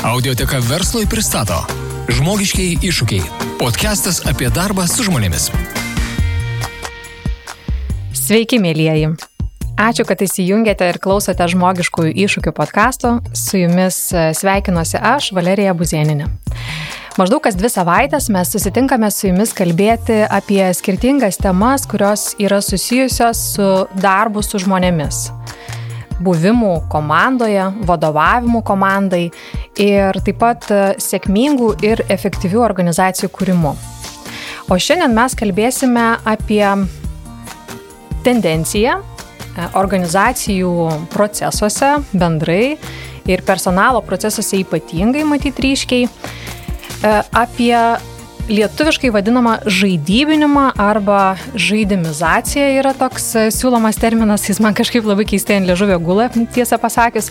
Audioteka verslui pristato Žmogiškiai iššūkiai. Podcastas apie darbą su žmonėmis. Sveiki, mėlyjeji. Ačiū, kad įsijungėte ir klausote žmogiškųjų iššūkių podkasto. Su jumis e, sveikinuosi aš, Valerija Buzieninė. Maždaug kas dvi savaitės mes susitinkame su jumis kalbėti apie skirtingas temas, kurios yra susijusios su darbu su žmonėmis buvimų komandoje, vadovavimų komandai ir taip pat e, sėkmingų ir efektyvių organizacijų kūrimu. O šiandien mes kalbėsime apie tendenciją e, organizacijų procesuose bendrai ir personalo procesuose ypatingai matyti ryškiai, e, apie lietuviškai vadinama žaidybinimą arba žaidimizacija yra toks e, siūlomas terminas, jis man kažkaip labai keistai ant liežuvio gula, tiesą pasakius,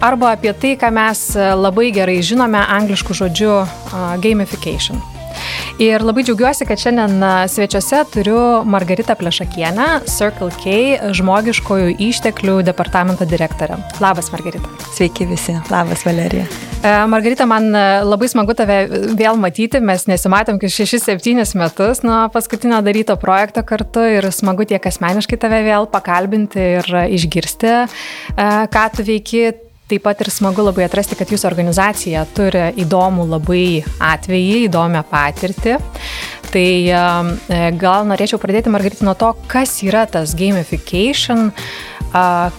arba apie tai, ką mes e, labai gerai žinome angliškų žodžių gamification. Ir labai džiaugiuosi, kad šiandien svečiuose turiu Margaritą Plešakienę, Circle K žmogiškojų išteklių departamento direktorę. Labas, Margarita. Sveiki visi. Labas, Valerija. E, Margarita, man labai smagu tave vėl matyti. Mes nesimatėm kaip 6-7 metus nuo paskutinio daryto projekto kartu ir smagu tiek asmeniškai tave vėl pakalbinti ir išgirsti, e, ką tu veiki Taip pat ir smagu labai atrasti, kad jūsų organizacija turi įdomų labai atvejį, įdomią patirtį. Tai e, gal norėčiau pradėti, Margarita, nuo to, kas yra tas gamification,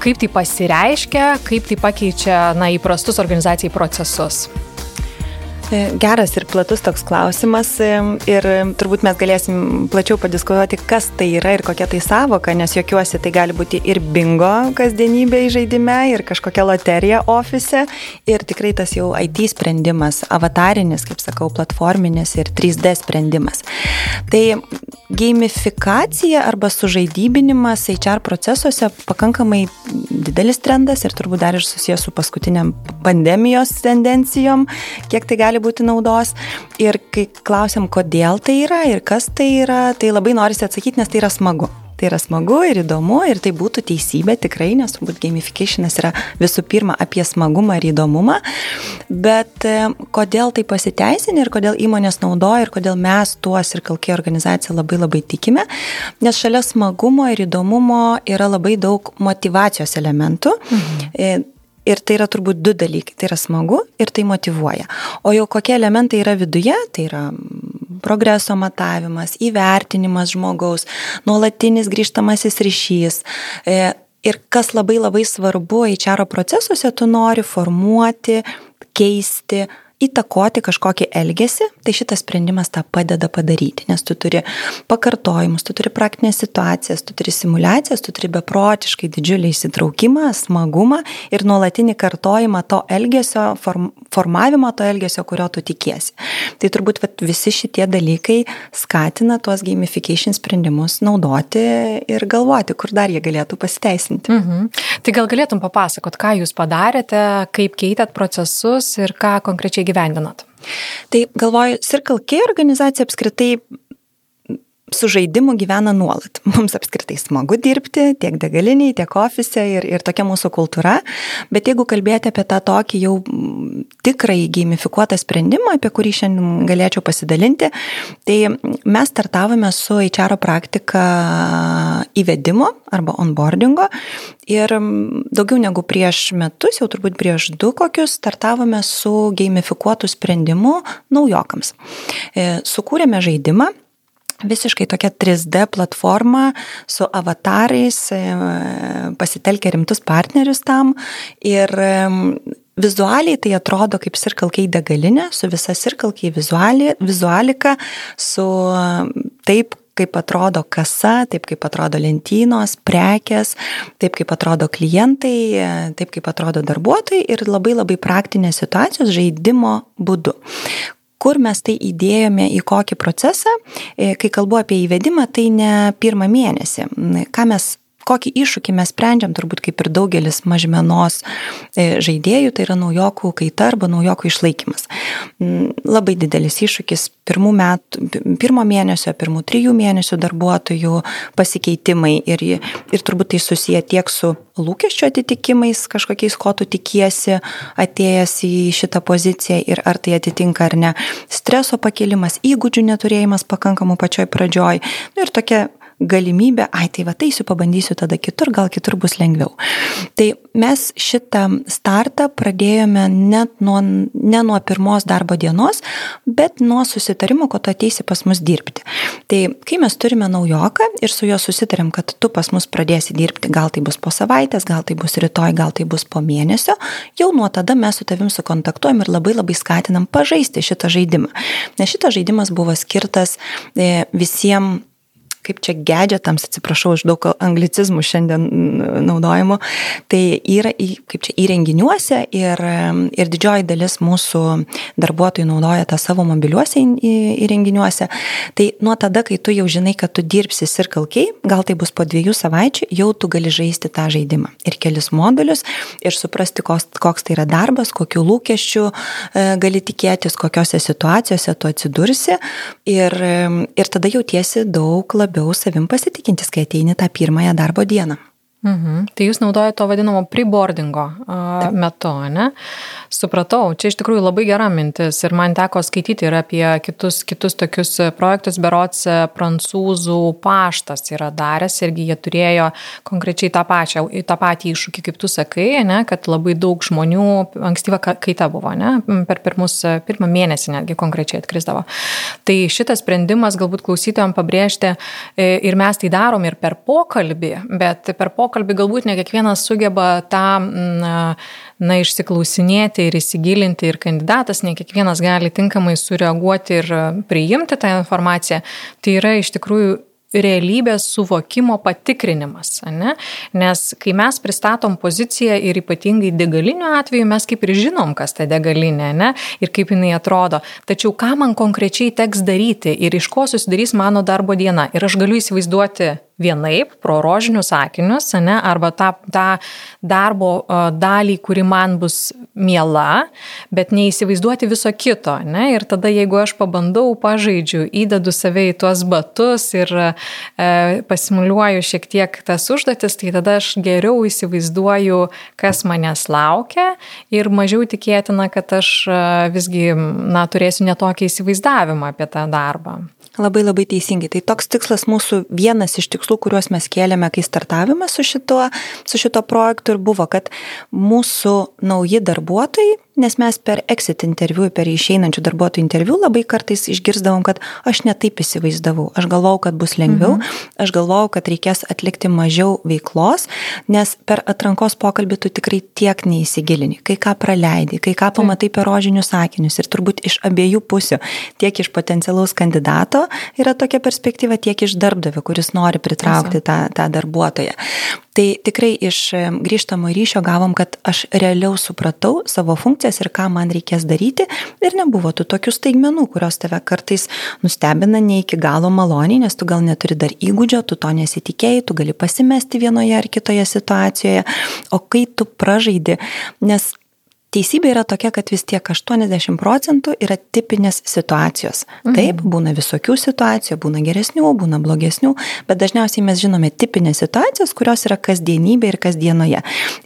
kaip tai pasireiškia, kaip tai pakeičia na, įprastus organizacijai procesus. E, geras ir platus toks klausimas e, ir turbūt mes galėsim plačiau padiskutuoti, kas tai yra ir kokia tai savoka, nes jokiuosi tai gali būti ir bingo kasdienybėje žaidime, ir kažkokia loterija ofise, ir tikrai tas jau IT sprendimas, avatarinis, kaip sakau, platforminis ir 3D sprendimas. Tai gamifikacija arba sužaidybinimas HR procesuose pakankamai didelis trendas ir turbūt dar ir susijęs su paskutiniam pandemijos tendencijom, kiek tai gali būti naudos. Ir kai klausiam, kodėl tai yra ir kas tai yra, tai labai norisi atsakyti, nes tai yra smagu. Tai yra smagu ir įdomu ir tai būtų teisybė tikrai, nes turbūt gamificationas yra visų pirma apie smagumą ir įdomumą, bet e, kodėl tai pasiteisinė ir kodėl įmonės naudoja ir kodėl mes tuos ir kalkiai organizacija labai labai tikime, nes šalia smagumo ir įdomumo yra labai daug motivacijos elementų. Mhm. E, Ir tai yra turbūt du dalykai. Tai yra smagu ir tai motivuoja. O jau kokie elementai yra viduje, tai yra progreso matavimas, įvertinimas žmogaus, nuolatinis grįžtamasis ryšys. E, ir kas labai labai svarbu, HR procesuose tu nori formuoti, keisti, įtakoti kažkokį elgesį, tai šitas sprendimas tą padeda padaryti, nes tu turi pakartojimus, tu turi praktinės situacijas, tu turi simulacijas, tu turi beprotiškai didžiulį įsitraukimą, smagumą ir nuolatinį kartojimą to elgesio, form, formavimą to elgesio, kurio tu tikiesi. Tai turbūt vat, visi šitie dalykai skatina tuos gamification sprendimus naudoti ir galvoti, kur dar jie galėtų pasiteisinti. Mhm. Tai gal galėtum papasakot, ką jūs padarėte, kaip keitėt procesus ir ką konkrečiai įgyvendinot? Tai galvoju, Circle K organizacija apskritai su žaidimu gyvena nuolat. Mums apskritai smagu dirbti tiek degaliniai, tiek ofise ir, ir tokia mūsų kultūra, bet jeigu kalbėti apie tą tokį jau tikrai gamifikuotą sprendimą, apie kurį šiandien galėčiau pasidalinti, tai mes startavome su HR praktika įvedimo arba onboardingo ir daugiau negu prieš metus, jau turbūt prieš du kokius, startavome su gamifikuotų sprendimu naujokams. E, sukūrėme žaidimą visiškai tokia 3D platforma su avatarais, e, pasitelkia rimtus partnerius tam. Ir vizualiai tai atrodo kaip sirkalkai degalinė, su visa sirkalkai vizualika, su taip, kaip atrodo kasa, taip kaip atrodo lentynos, prekes, taip kaip atrodo klientai, taip kaip atrodo darbuotojai ir labai labai praktinės situacijos žaidimo būdu kur mes tai įdėjome į kokį procesą, e, kai kalbu apie įvedimą, tai ne pirmą mėnesį. Ką mes kokį iššūkį mes sprendžiam, turbūt kaip ir daugelis mažmenos e, žaidėjų, tai yra naujokų kaita arba naujokų išlaikymas. Mm, labai didelis iššūkis pirmų metų, pirmo mėnesio, pirmų trijų mėnesių darbuotojų pasikeitimai ir, ir turbūt tai susiję tiek su lūkesčio atitikimais kažkokiais, ko tu tikiesi atėjęs į šitą poziciją ir ar tai atitinka ar ne, streso pakelimas, įgūdžių neturėjimas pakankamų pačioj pradžioj nu, ir tokia galimybę, ai tai va taisiu, pabandysiu tada kitur, gal kitur bus lengviau. Tai mes šitą startą pradėjome net nuo, ne nuo pirmos darbo dienos, bet nuo susitarimo, kad tu ateisi pas mus dirbti. Tai kai mes turime naujoką ir su juo susitarėm, kad tu pas mus pradėsi dirbti, gal tai bus po savaitės, gal tai bus rytoj, gal tai bus po mėnesio, jau nuo tada mes su tavim sukontaktuojam ir labai labai skatinam pažaisti šitą žaidimą. Nes šitas žaidimas buvo skirtas e, visiems kaip čia gedžetams, atsiprašau iš daug anglicizmų šiandien naudojimo, tai yra kaip čia įrenginiuose ir, ir didžioji dalis mūsų darbuotojų naudoja tą savo mobiliuose įrenginiuose. Tai nuo tada, kai tu jau žinai, kad tu dirbsi Circle K, gal tai bus po dviejų savaičių, jau tu gali žaisti tą žaidimą. Ir kelis modulius ir suprasti, koks tai yra darbas, kokiu lūkesčiu e, gali tikėtis, kokiose situacijose tu atsidursi ir, ir tada jautiesi daug labiau labiau savim pasitikintis, kai ateini tą pirmąją darbo dieną. Mhm. Tai jūs naudojate to vadinamo preboardingo uh, metu, ne? Supratau, čia iš tikrųjų labai gera mintis ir man teko skaityti ir apie kitus, kitus tokius projektus, berots prancūzų paštas yra daręs irgi jie turėjo konkrečiai tą, pačią, tą patį iššūkį, kaip tu sakai, ne, kad labai daug žmonių, ankstyva kaita buvo, ne, per pirmus, pirmą mėnesį netgi konkrečiai atkrisdavo. Tai šitas sprendimas galbūt klausytojams pabrėžti e, ir mes tai darom ir per pokalbį, bet per pokalbį pokalbį galbūt ne kiekvienas sugeba tą, na, na, išsiklausinėti ir įsigilinti ir kandidatas, ne kiekvienas gali tinkamai sureaguoti ir priimti tą informaciją. Tai yra iš tikrųjų realybės suvokimo patikrinimas, ne? nes kai mes pristatom poziciją ir ypatingai degalinių atveju, mes kaip ir žinom, kas ta degalinė ne? ir kaip jinai atrodo, tačiau ką man konkrečiai teks daryti ir iš ko susidarys mano darbo diena. Ir aš galiu įsivaizduoti vienaip, pro rožinius akinius, ne, arba tą, tą darbo dalį, kuri man bus miela, bet neįsivaizduoti viso kito. Ne, ir tada, jeigu aš pabandau, pažaidžiu, įdedu save į tuos batus ir e, pasimuliuoju šiek tiek tas užduotis, tai tada aš geriau įsivaizduoju, kas manęs laukia ir mažiau tikėtina, kad aš visgi na, turėsiu netokį įsivaizdavimą apie tą darbą. Labai labai teisingai. Tai toks tikslas mūsų vienas iš tikslų, kuriuos mes kėlėme, kai startavome su šituo, su šito projektu ir buvo, kad mūsų nauji darbuotojai nes mes per exit interviu, per išeinančių darbuotojų interviu labai kartais išgirdavom, kad aš netaip įsivaizdavau. Aš galvojau, kad bus lengviau, mhm. aš galvojau, kad reikės atlikti mažiau veiklos, nes per atrankos pokalbį tu tikrai tiek neįsigilini, kai ką praleidi, kai ką pamatai per rožinius sakinius ir turbūt iš abiejų pusių, tiek iš potencialaus kandidato yra tokia perspektyva, tiek iš darbdavio, kuris nori pritraukti tą, tą darbuotoją. Tai tikrai iš grįžtamo ryšio gavom, kad aš realiau supratau savo funkcijas ir ką man reikės daryti ir nebuvo tų tokių staigmenų, kurios tave kartais nustebina ne iki galo maloniai, nes tu gal neturi dar įgūdžio, tu to nesitikėjai, tu gali pasimesti vienoje ar kitoje situacijoje, o kai tu pražaidi, nes Teisybė yra tokia, kad vis tiek 80 procentų yra tipinės situacijos. Mhm. Taip, būna visokių situacijų, būna geresnių, būna blogesnių, bet dažniausiai mes žinome tipinės situacijas, kurios yra kasdienybė ir kasdienoje.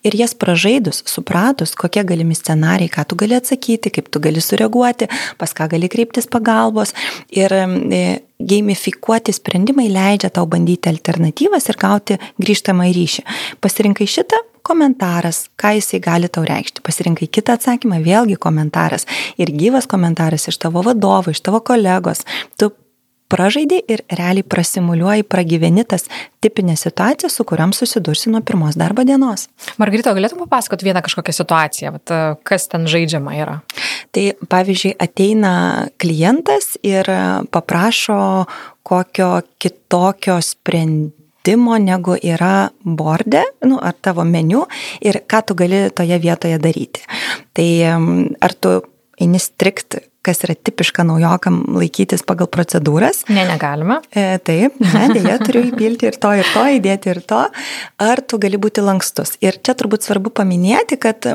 Ir jas pražaidus, supratus, kokie galimi scenarijai, ką tu gali atsakyti, kaip tu gali sureaguoti, pas ką gali kreiptis pagalbos. Ir e, gamifikuoti sprendimai leidžia tau bandyti alternatyvas ir gauti grįžtamą ryšį. Pasirinkai šitą, komentaras, ką jisai gali tau reikšti. Pasirinkai kitą atsakymą, vėlgi komentaras. Ir gyvas komentaras iš tavo vadovo, iš tavo kolegos. Tu pražaidži ir realiai prasimuliuoji, pragyveni tas tipinės situacijas, su kuriam susidursi nuo pirmos darbo dienos. Margarita, galėtum papasakoti vieną kažkokią situaciją, vat, kas ten žaidžiama yra? Tai pavyzdžiui, ateina klientas ir paprašo kokio kitokio sprendimo žaidimo, negu yra borde, nu, ar tavo meniu ir ką tu gali toje vietoje daryti. Tai ar tu eini strikt kas yra tipiška naujokam laikytis pagal procedūras. Ne, negalime. E, taip, ne, dėja turiu įpilti ir to, ir to, įdėti ir to. Ar tu gali būti lankstus? Ir čia turbūt svarbu paminėti, kad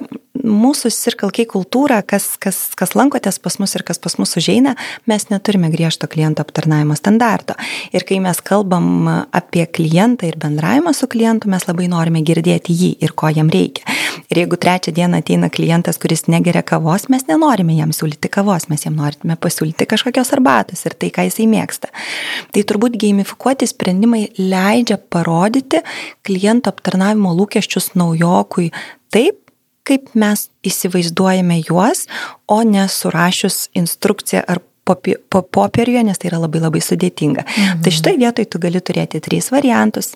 mūsų sirkalkiai kultūra, kas, kas, kas lankotės pas mus ir kas pas mus užeina, mes neturime griežto kliento aptarnaujimo standarto. Ir kai mes kalbam apie klientą ir bendravimą su klientu, mes labai norime girdėti jį ir ko jam reikia. Ir jeigu trečią dieną ateina klientas, kuris negeria kavos, mes nenorime jam siūlyti kavos, mes jam norime pasiūlyti kažkokios arbatos ir tai, ką jisai mėgsta. Tai turbūt gamifikuoti sprendimai leidžia parodyti kliento aptarnavimo lūkesčius naujokui taip, kaip mes įsivaizduojame juos, o ne surašius instrukciją ar popieriuje, nes tai yra labai labai sudėtinga. Mhm. Tai šitoje vietoje tu gali turėti trys variantus.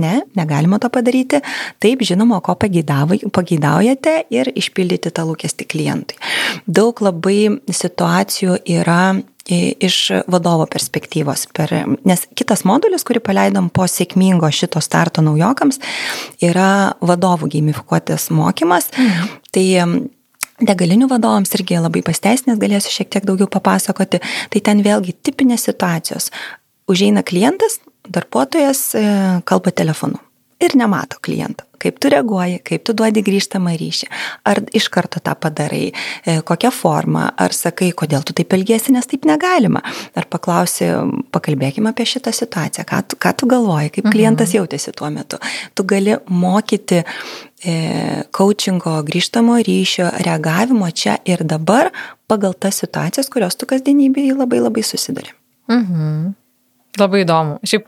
Ne, negalima to padaryti. Taip, žinoma, ko pageidaujate ir išpildyti tą lūkestį klientui. Daug labai situacijų yra iš vadovo perspektyvos. Per, nes kitas modulis, kurį paleidom po sėkmingo šito starto naujokams, yra vadovų gamifikuotas mokymas. Mhm. Tai Degalinių vadovams irgi labai pasteisinęs, galėsiu šiek tiek daugiau papasakoti. Tai ten vėlgi tipinės situacijos. Užeina klientas, darbuotojas e, kalba telefonu ir nemato kliento. Kaip tu reaguoji, kaip tu duodi grįžtamą ryšį. Ar iš karto tą padarai, e, kokią formą, ar sakai, kodėl tu taip elgiesi, nes taip negalima. Ar paklausi, pakalbėkime apie šitą situaciją, ką tu, ką tu galvoji, kaip mhm. klientas jautėsi tuo metu. Tu gali mokyti e, coachingo, grįžtamo ryšio, reagavimo čia ir dabar pagal tas situacijas, kurios tu kasdienybėje labai labai susidari. Mhm. Labai įdomu. Šiaip,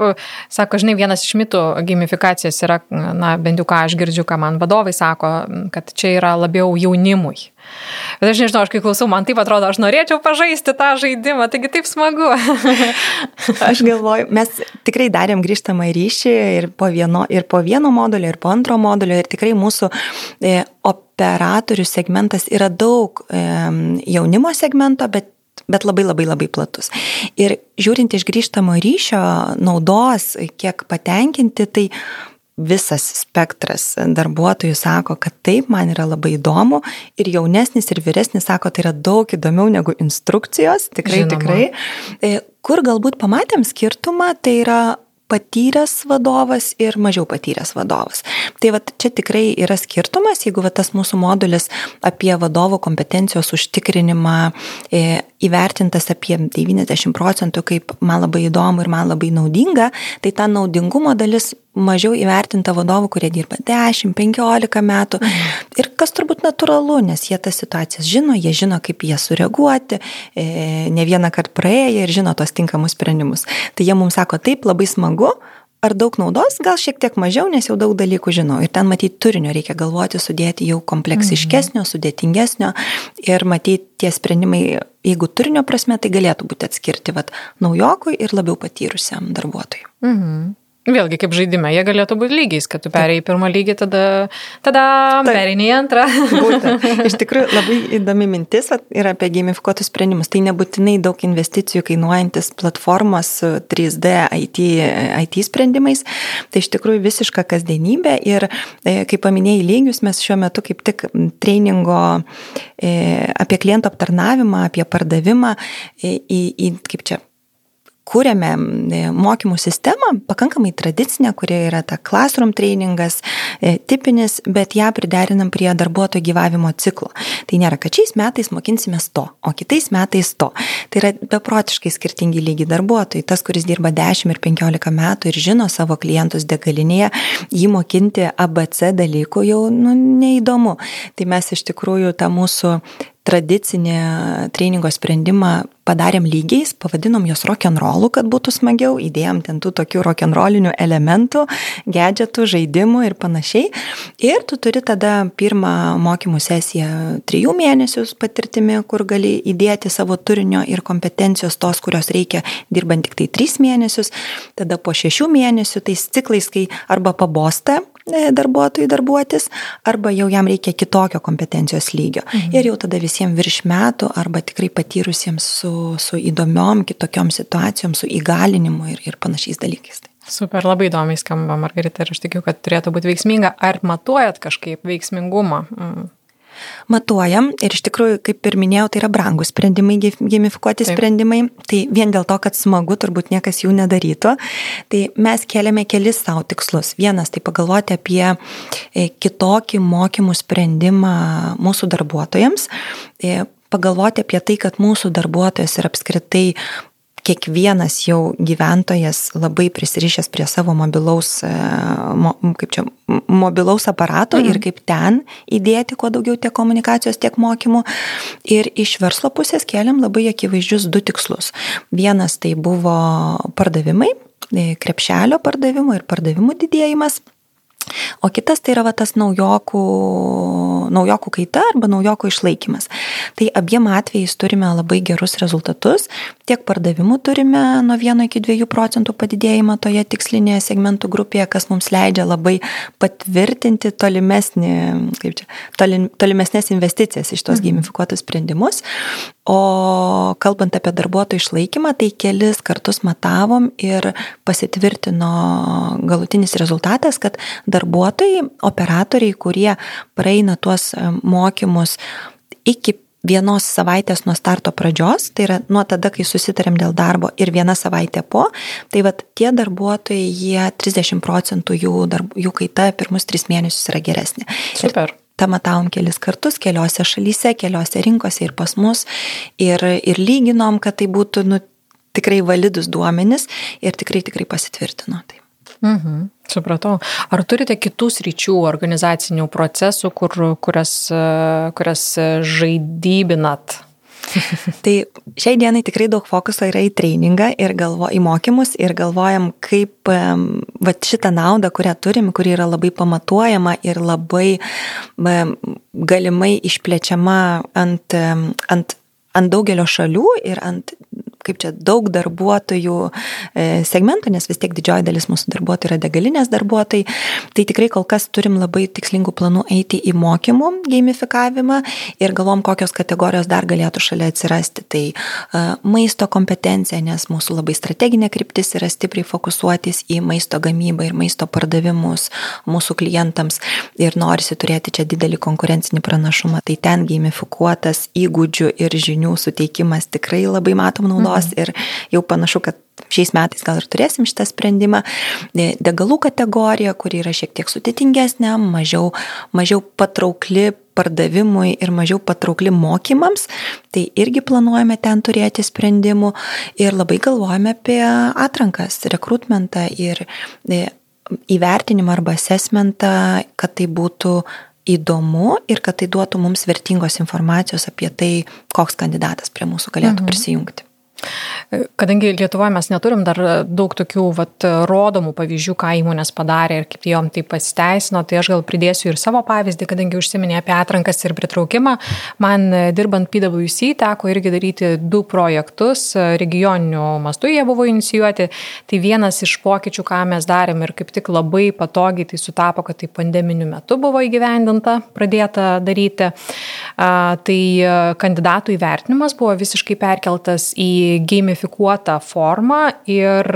sako, žinai, vienas iš mitų gamifikacijos yra, na, bent jau ką aš girdžiu, ką man vadovai sako, kad čia yra labiau jaunimui. Bet aš nežinau, aš kai klausau, man taip atrodo, aš norėčiau pažaisti tą žaidimą, taigi taip smagu. aš galvoju, mes tikrai darėm grįžtamą ryšį ir po vieno, ir po vieno modulio, ir po antro modulio, ir tikrai mūsų e, operatorių segmentas yra daug jaunimo segmento, bet bet labai labai labai platus. Ir žiūrint iš grįžtamo ryšio naudos, kiek patenkinti, tai visas spektras darbuotojų sako, kad taip, man yra labai įdomu ir jaunesnis ir vyresnis sako, tai yra daug įdomiau negu instrukcijos, tikrai, Žinoma. tikrai. E, kur galbūt pamatėm skirtumą, tai yra patyręs vadovas ir mažiau patyręs vadovas. Tai va čia tikrai yra skirtumas, jeigu va, tas mūsų modulis apie vadovo kompetencijos užtikrinimą e, įvertintas apie 90 procentų kaip man labai įdomu ir man labai naudinga, tai ta naudingumo dalis mažiau įvertinta vadovų, kurie dirba 10-15 metų. Mhm. Ir kas turbūt natūralu, nes jie tas situacijas žino, jie žino, kaip jie sureaguoti, e, ne vieną kartą praėję ir žino tos tinkamus sprendimus. Tai jie mums sako, taip, labai smagu, ar daug naudos, gal šiek tiek mažiau, nes jau daug dalykų žinau. Ir ten matyti turinio reikia galvoti, sudėti jau kompleksiškesnio, mhm. sudėtingesnio ir matyti tie sprendimai, jeigu turinio prasme, tai galėtų būti atskirti vat, naujokui ir labiau patyrusiam darbuotojui. Mhm. Vėlgi, kaip žaidime, jie galėtų būti lygiais, kad tu perėjai į pirmą lygį, tada, tada perėjai į antrą. Būtent. Iš tikrųjų, labai įdomi mintis yra apie gamifikuotus sprendimus. Tai nebūtinai daug investicijų kainuojantis platformos 3D IT, IT sprendimais. Tai iš tikrųjų visiška kasdienybė ir, e, kaip paminėjai lygius, mes šiuo metu kaip tik treningo e, apie kliento aptarnavimą, apie pardavimą e, į, į kaip čia kūrėme e, mokymų sistemą, pakankamai tradicinę, kurie yra ta classroom trainingas, e, tipinis, bet ją priderinam prie darbuotojų gyvavimo ciklo. Tai nėra, kad šiais metais mokinsimės to, o kitais metais to. Tai yra beprotiškai skirtingi lygiai darbuotojai. Tas, kuris dirba 10 ir 15 metų ir žino savo klientus degalinėje, jį mokinti ABC dalykų jau nu, neįdomu. Tai mes iš tikrųjų tą mūsų tradicinį treningo sprendimą padarėm lygiais, pavadinom jos rock'n'rollu, kad būtų smagiau, įdėjom ten tų tokių rock'n'rollinių elementų, gadgetų, žaidimų ir panašiai. Ir tu turi tada pirmą mokymų sesiją trijų mėnesių patirtimi, kur gali įdėti savo turinio ir kompetencijos tos, kurios reikia dirbant tik tai tris mėnesius. Tada po šešių mėnesių tais ciklais, kai arba pabosta darbuotojui darbuotis, arba jau jam reikia kitokio kompetencijos lygio. Mhm. Ir jau tada visiems virš metų arba tikrai patyrusiems su, su įdomiom kitokiom situacijom, su įgalinimu ir, ir panašiais dalykais. Super, labai įdomiai skamba, Margarita, ir aš tikiu, kad turėtų būti veiksminga. Ar matuojat kažkaip veiksmingumą? Mm. Matuojam ir iš tikrųjų, kaip ir minėjau, tai yra brangus sprendimai, gamifikuoti Taip. sprendimai. Tai vien dėl to, kad smagu, turbūt niekas jų nedarytų. Tai mes keliame kelis savo tikslus. Vienas tai pagalvoti apie e, kitokį mokymų sprendimą mūsų darbuotojams e, pagalvoti apie tai, kad mūsų darbuotojas ir apskritai kiekvienas jau gyventojas labai prisirišęs prie savo mobilaus, e, mo, kaip čia, mobilaus aparato mhm. ir kaip ten įdėti kuo daugiau tiek komunikacijos, tiek mokymų. Ir iš verslo pusės keliam labai akivaizdžius du tikslus. Vienas tai buvo pardavimai, e, krepšelio pardavimo ir pardavimų didėjimas. O kitas tai yra va, tas naujokų, naujokų kaita arba naujokų išlaikymas. Tai abiem atvejais turime labai gerus rezultatus. Tiek pardavimų turime nuo 1 iki 2 procentų padidėjimą toje tikslinėje segmentų grupėje, kas mums leidžia labai patvirtinti tolimesnį, čia, tolim, tolimesnės investicijas iš tos mhm. gamifikuotus sprendimus. O kalbant apie darbuotojų išlaikymą, tai kelis kartus matavom ir pasitvirtino galutinis rezultatas, kad darbuotojai, operatoriai, kurie praeina tuos e, mokymus iki vienos savaitės nuo starto pradžios, tai yra nuo tada, kai susitarėm dėl darbo ir viena savaitė po, tai vad tie darbuotojai, jie 30 procentų jų, darb, jų kaita pirmus tris mėnesius yra geresnė. Super. Ir tą matavom kelis kartus keliose šalyse, keliose rinkose ir pas mus. Ir, ir lyginom, kad tai būtų nu, tikrai validus duomenis ir tikrai tikrai pasitvirtino. Tai. Mhm, supratau. Ar turite kitų sričių organizacinių procesų, kur, kurias, kurias žaidybinat? Tai šiai dienai tikrai daug fokuso yra į treningą ir galvo, į mokymus ir galvojam, kaip va, šitą naudą, kurią turim, kuri yra labai pamatuojama ir labai galimai išplečiama ant, ant, ant daugelio šalių ir ant kaip čia daug darbuotojų e, segmentų, nes vis tiek didžioji dalis mūsų darbuotojų yra degalinės darbuotojai, tai tikrai kol kas turim labai tikslingų planų eiti į mokymų gamifikavimą ir galvom, kokios kategorijos dar galėtų šalia atsirasti. Tai e, maisto kompetencija, nes mūsų labai strateginė kryptis yra stipriai fokusuotis į maisto gamybą ir maisto pardavimus mūsų klientams ir norisi turėti čia didelį konkurencinį pranašumą. Tai ten gamifikuotas įgūdžių ir žinių suteikimas tikrai labai matom naudos veiklos ir jau panašu, kad šiais metais gal ir turėsim šitą sprendimą. Degalų kategorija, kuri yra šiek tiek sudėtingesnė, mažiau, mažiau patraukli pardavimui ir mažiau patraukli mokymams, tai irgi planuojame ten turėti sprendimų ir labai galvojame apie atrankas, rekrutmentą ir e, įvertinimą arba assessmentą, kad tai būtų įdomu ir kad tai duotų mums vertingos informacijos apie tai, koks kandidatas prie mūsų galėtų mhm. prisijungti. Kadangi Lietuvoje mes neturim dar daug tokių vat, rodomų pavyzdžių, ką įmonės padarė ir kaip jom tai pasiteisino, tai aš gal pridėsiu ir savo pavyzdį, kadangi užsiminė apie atrankas ir pritraukimą. Man dirbant PWC teko irgi daryti du projektus, regioniniu mastu jie buvo inicijuoti. Tai vienas iš pokyčių, ką mes darėm ir kaip tik labai patogiai tai sutapo, kad tai pandeminiu metu buvo įgyvendinta, pradėta daryti. Tai kandidatų įvertinimas buvo visiškai perkeltas į gamifikuotą formą ir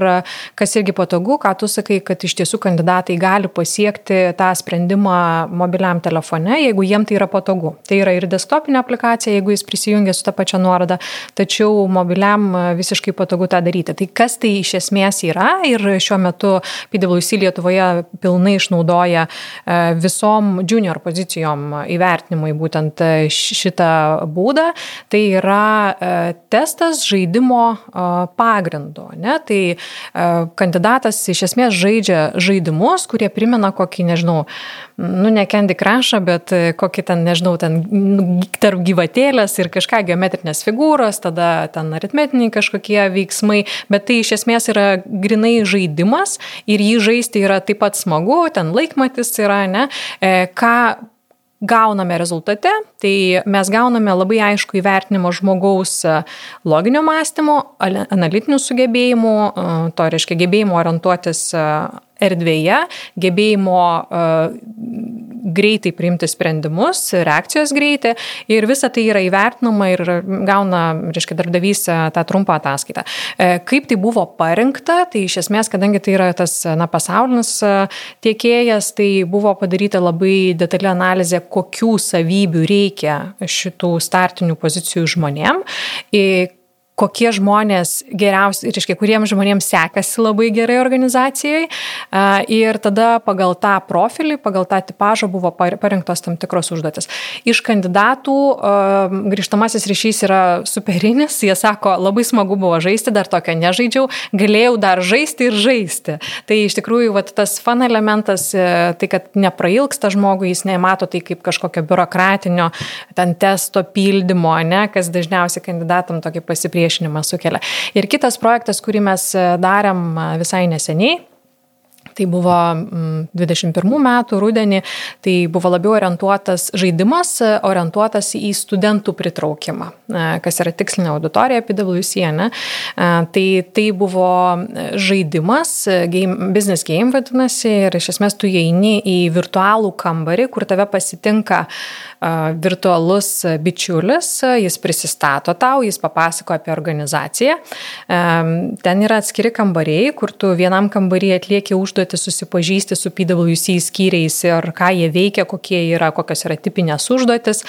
kas irgi patogu, ką tu sakai, kad iš tiesų kandidatai gali pasiekti tą sprendimą mobiliam telefone, jeigu jiem tai yra patogu. Tai yra ir desktopinė aplikacija, jeigu jis prisijungia su tą pačią nuorodą, tačiau mobiliam visiškai patogu tą daryti. Tai kas tai iš esmės yra ir šiuo metu PWC Lietuvoje pilnai išnaudoja e, visom junior pozicijom įvertinimui būtent šitą būdą, tai yra e, testas žaidimo žaidimo pagrindu. Ne? Tai kandidatas iš esmės žaidžia žaidimus, kurie primena kokį, nežinau, nu ne Candy Crush'ą, bet kokį ten, nežinau, ten tarp gyvatėlės ir kažką geometrinės figūros, tada ten aritmetiniai kažkokie veiksmai, bet tai iš esmės yra grinai žaidimas ir jį žaisti yra taip pat smagu, ten laikmatis yra, ne, e, ką gauname rezultate, tai mes gauname labai aišku įvertinimo žmogaus e, loginio mąstymo, analitinių sugebėjimų, e, to reiškia gebėjimo orientuotis e, erdvėje, gebėjimo greitai priimti sprendimus, reakcijos greitį ir visa tai yra įvertinama ir gauna, reiškia, darbdavys e, tą trumpą ataskaitą. E, kaip tai buvo parinkta, tai iš esmės, kadangi tai yra tas na, pasaulinis e, tiekėjas, tai buvo padaryta labai detali analizė, kokių savybių reikia šitų startinių pozicijų žmonėm kokie žmonės geriausiai, reiškia, kuriems žmonėms sekasi labai gerai organizacijai. Ir tada pagal tą profilį, pagal tą tipažą buvo parinktos tam tikros užduotis. Iš kandidatų grįžtamasis ryšys yra superinis, jie sako, labai smagu buvo žaisti, dar tokio nežaidžiau, galėjau dar žaisti ir žaisti. Tai iš tikrųjų vat, tas fan elementas, e, tai kad neprailgsta žmogui, jis nemato tai kaip kažkokio biurokratinio ten testo pildymo, ne, kas dažniausiai kandidatam tokį pasipriešinimą pasipriešinimą sukelia. Ir kitas projektas, kurį mes e, darėm e, visai neseniai, Tai buvo 21 mm, metų rudenį, tai buvo labiau orientuotas žaidimas, e, orientuotas į studentų pritraukimą, kas yra tikslinė auditorija PWC. Ne? Tai, tai buvo žaidimas, game, business game vadinasi, ir iš esmės tu įeini į virtualų kambarį, kur tave pasitinka virtualus bičiulis, jis prisistato tau, jis papasako apie organizaciją. Ten yra atskiri kambariai, kur tu vienam kambarį atlieki užduotį susipažįsti su PWC skyriais ir ką jie veikia, kokie yra, kokios yra tipinės užduotis.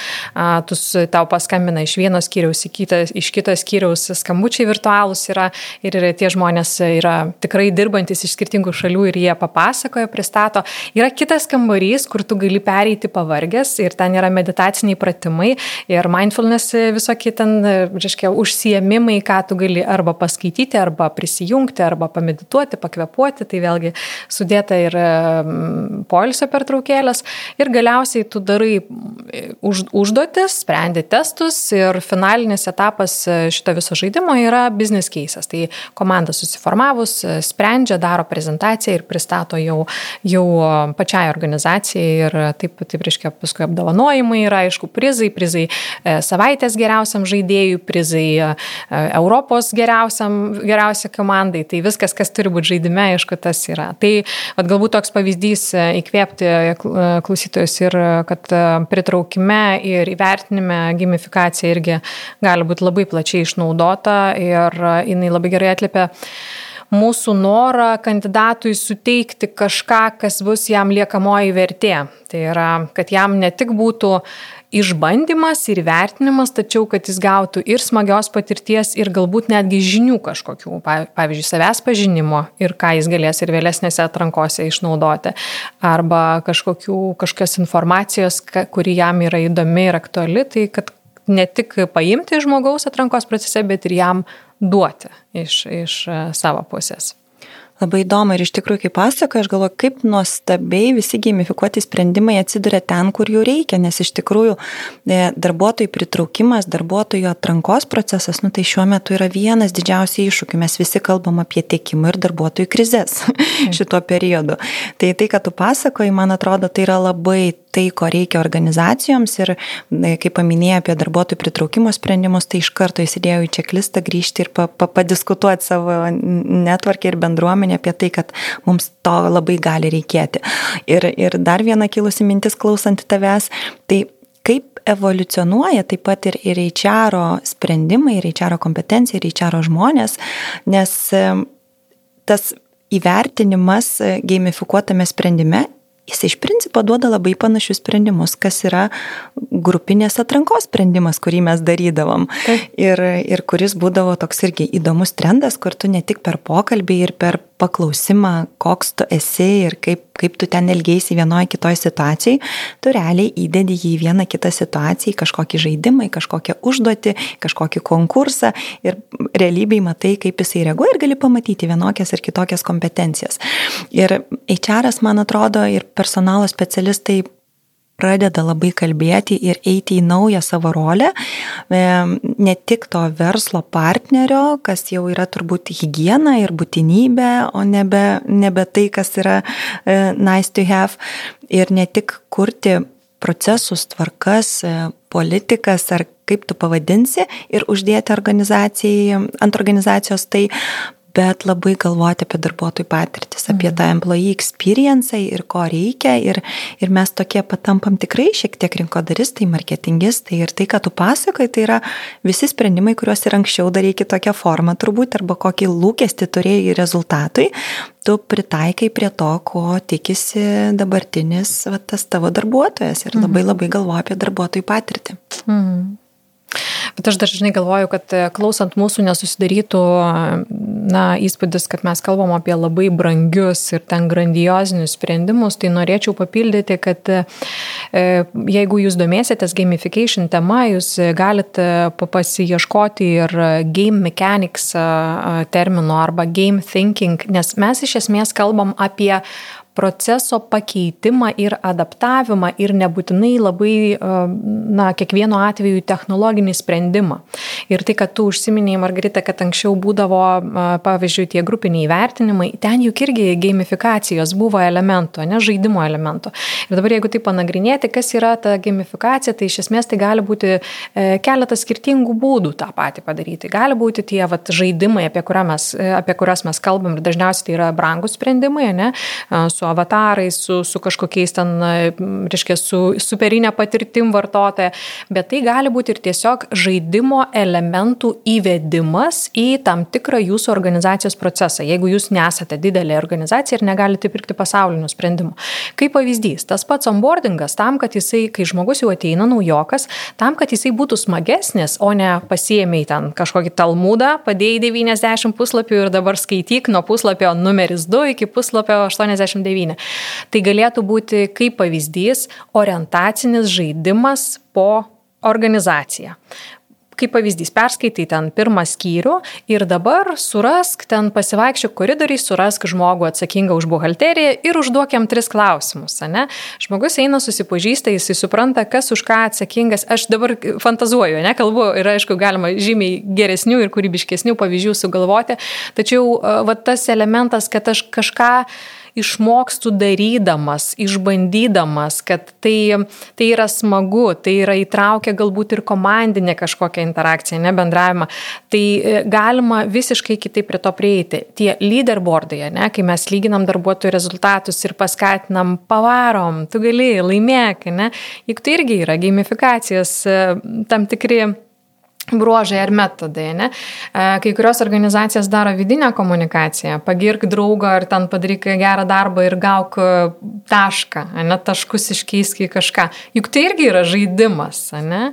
Tu tau paskambina iš vieno skyriaus į kitą, iš kito skyriaus skambučiai virtualūs yra ir tie žmonės yra tikrai dirbantis iš skirtingų šalių ir jie papasakoja, pristato. Yra kitas kambarys, kur tu gali pereiti pavargęs ir ten yra meditaciniai pratimai ir mindfulness visokie ten, reiškia, užsiemimai, ką tu gali arba paskaityti, arba prisijungti, arba pamedituoti, pakvepuoti, tai vėlgi sudėta ir poilsio pertraukėlės. Ir galiausiai tu darai už, užduotis, sprendi testus ir finalinis etapas šito viso žaidimo yra business cases. Tai komanda susiformavus, sprendžia, daro prezentaciją ir pristato jau, jau pačiai organizacijai ir taip, taip reiškia, paskui apdovanojimai yra, aišku, prizai, prizai e, savaitės geriausiam žaidėjui, prizai e, Europos geriausiam, geriausiai komandai. Tai viskas, kas turi būti žaidime, aišku, tas yra. Tai at, galbūt toks pavyzdys e, įkvėpti klausytojus ir kad pritraukime ir įvertinime gamifikacija irgi gali būti labai plačiai išnaudota ir jinai labai gerai atlipia mūsų norą kandidatui suteikti kažką, kas bus jam liekamoji vertė. Tai yra, kad jam ne tik būtų išbandymas ir vertinimas, tačiau kad jis gautų ir smagios patirties, ir galbūt netgi žinių kažkokių, pavyzdžiui, savęs pažinimo ir ką jis galės ir vėlesnėse atrankose išnaudoti, arba kažkokios informacijos, kuri jam yra įdomi ir aktuali, tai kad ne tik paimti žmogaus atrankos procese, bet ir jam duoti iš, iš e, savo pusės. Labai įdomu ir iš tikrųjų, kaip pasako, aš galvoju, kaip nuostabiai visi gamifikuoti sprendimai atsiduria ten, kur jų reikia, nes iš tikrųjų e, darbuotojų pritraukimas, darbuotojų atrankos procesas, nu tai šiuo metu yra vienas didžiausių iššūkių. Mes visi kalbam apie tiekimą ir darbuotojų krizės šituo periodu. Tai tai, ką tu pasakoji, man atrodo, tai yra labai tai, ko reikia organizacijoms ir, kaip paminėjai apie darbuotojų pritraukimo sprendimus, tai iš karto įsidėjau į čeklistą grįžti ir pa, pa, padiskutuoti savo netvarkį ir bendruomenę apie tai, kad mums to labai gali reikėti. Ir, ir dar viena kilusi mintis klausant tavęs, tai kaip evoliucionuoja taip pat ir, ir HR sprendimai, ir HR kompetencija, ir HR žmonės, nes tas įvertinimas gamifikuotame sprendime jis iš principo duoda labai panašius sprendimus, kas yra grupinės atrankos sprendimas, kurį mes darydavom. Ir, ir kuris būdavo toks irgi įdomus trendas, kur tu ne tik per pokalbį ir per paklausimą, koks tu esi ir kaip, kaip tu ten elgėsi vienoje kitoje situacijoje, tu realiai įdedi jį į vieną kitą situaciją, kažkokį žaidimą, kažkokią užduotį, kažkokį konkursą ir realybėj matai, kaip jisai reaguoja ir gali pamatyti vienokias ir kitokias kompetencijas. Ir HR, man atrodo, ir personalo specialistai pradeda labai kalbėti ir eiti į naują savo rolę, e, ne tik to verslo partnerio, kas jau yra turbūt hygiena ir būtinybė, o nebe, nebe tai, kas yra e, nice to have, ir ne tik kurti procesus, tvarkas, e, politikas ar kaip tu pavadinsi ir uždėti organizacijai, ant organizacijos tai, bet labai galvoti apie darbuotojų patirtis, apie tą employee experience ir ko reikia. Ir, ir mes tokie patampam tikrai šiek tiek rinkodaristai, marketingistai. Ir tai, ką tu pasakoji, tai yra visi sprendimai, kuriuos ir anksčiau darė kitokią formą turbūt, arba kokį lūkestį turėjai rezultatui, tu pritaikai prie to, ko tikisi dabartinis va, tas tavo darbuotojas. Ir labai mhm. labai galvoja apie darbuotojų patirtį. Mhm. Bet aš dažnai galvoju, kad e, klausant mūsų nesusidarytų na, įspūdis, kad mes kalbam apie labai brangius ir ten grandiozinius sprendimus, tai norėčiau papildyti, kad e, jeigu jūs domėsitės gamification tema, jūs galite pasieškoti ir game mechanics termino arba game thinking, nes mes iš esmės kalbam apie proceso pakeitimą ir adaptavimą ir nebūtinai labai, e, na, kiekvienu atveju technologinį sprendimą. Ir tai, kad tu užsiminėjai, Margarita, kad anksčiau būdavo, e, pavyzdžiui, tie grupiniai vertinimai, ten juk irgi gamifikacijos buvo elemento, ne žaidimo elemento. Ir dabar, jeigu tai panagrinėti, kas yra ta gamifikacija, tai iš esmės tai gali būti e, keletas skirtingų būdų tą patį padaryti. Gali būti tie vat, žaidimai, apie, mes, apie kuriuos mes kalbam ir dažniausiai tai yra brangus sprendimai, ne, su avatarais, su, su kažkokiais ten, reiškia, su superinė patirtim vartotoja, bet tai gali būti ir tiesiog žaidimo elementų įvedimas į tam tikrą jūsų organizacijos procesą, jeigu jūs nesate didelė organizacija ir negalite pirkti pasaulinių sprendimų. Kaip pavyzdys, tas pats onboardingas tam, kad jisai, kai žmogus jau ateina naujokas, tam, kad jisai būtų smagesnis, o ne pasiemiai ten kažkokį talmudą, padėjai 90 puslapių ir dabar skaityk nuo puslapio numeris 2 iki puslapio 89 devyni. Tai galėtų būti kaip pavyzdys orientacinis žaidimas po organizaciją kaip pavyzdys, perskaitai ten pirmą skyrių ir dabar surask ten pasivaikščiok koridoriai, surask žmogų atsakingą už buhalteriją ir užduok jam tris klausimus. Ne? Žmogus eina susipažįsta, jisai supranta, kas už ką atsakingas. Aš dabar fantazuoju, ne kalbu ir aišku, galima žymiai geresnių ir kūrybiškesnių pavyzdžių sugalvoti, tačiau va, tas elementas, kad aš kažką išmokstu darydamas, išbandydamas, kad tai, tai yra smagu, tai yra įtraukia galbūt ir komandinė kažkokia interakcija, ne bendravimą. Tai e, galima visiškai kitaip prie to prieiti. Tie leaderboardai, ne, kai mes lyginam darbuotojų rezultatus ir paskatinam, pavarom, tu gali laimėk, ne, juk tai irgi yra gamifikacijos e, tam tikri bruožai ar metodai. Ne? E, kai kurios organizacijos daro vidinę komunikaciją, pagirk draugą ar ten padaryk gerą darbą ir gauk e, tašką, ne taškus iškeisk į kažką. Juk tai irgi yra žaidimas, ne?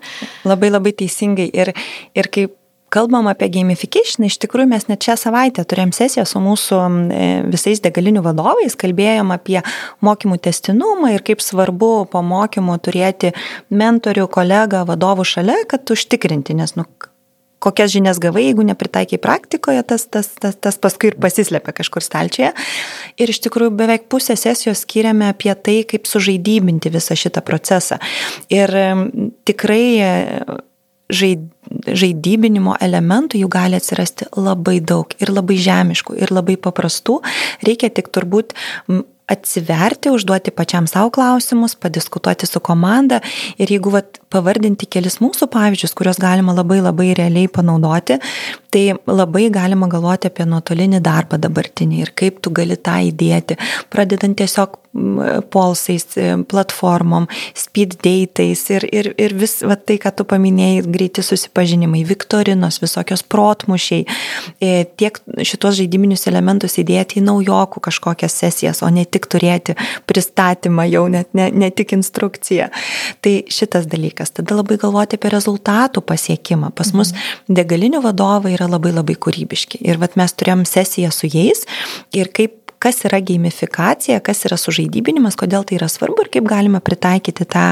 Labai labai teisingai. Ir, ir kaip kalbam apie gamification, iš tikrųjų mes net šią savaitę turėjom sesiją su mūsų e, visais degalinių vadovais, kalbėjom apie mokymų testinumą ir kaip svarbu po mokymų turėti mentorių, kolegą, vadovų šalia, kad užtikrinti, nes nu, kokias žinias gavai, jeigu nepritaikiai praktikoje, tas, tas, tas, tas paskui ir pasislėpia kažkur stalčioje. Ir iš tikrųjų beveik pusę sesijos skiriame apie tai, kaip sužaidybinti visą šitą procesą. Ir tikrai žaidybinimo elementų jų gali atsirasti labai daug ir labai žemiškų ir labai paprastų. Reikia tik turbūt atsiverti, užduoti pačiam savo klausimus, padiskutuoti su komanda ir jeigu vat, pavardinti kelis mūsų pavyzdžius, kuriuos galima labai labai realiai panaudoti, tai labai galima galvoti apie nuotolinį darbą dabartinį ir kaip tu gali tą įdėti, pradedant tiesiog polsais, platformom, speed datais ir, ir, ir vis va, tai, ką tu paminėjai, greiti susipažinimai, viktorinos, visokios protmušiai, e, tiek šitos žaidiminius elementus įdėti į naujokų kažkokias sesijas, o ne tik turėti pristatymą, jau net ne, ne tik instrukciją. Tai šitas dalykas dalykas. Tada labai galvoti apie rezultatų pasiekimą. Pas mus mhm. degalinių vadovai yra labai labai kūrybiški. Ir vat mes turėjom sesiją su jais ir kaip kas yra gamifikacija, kas yra sužaidybinimas, kodėl tai yra svarbu ir kaip galima pritaikyti tą,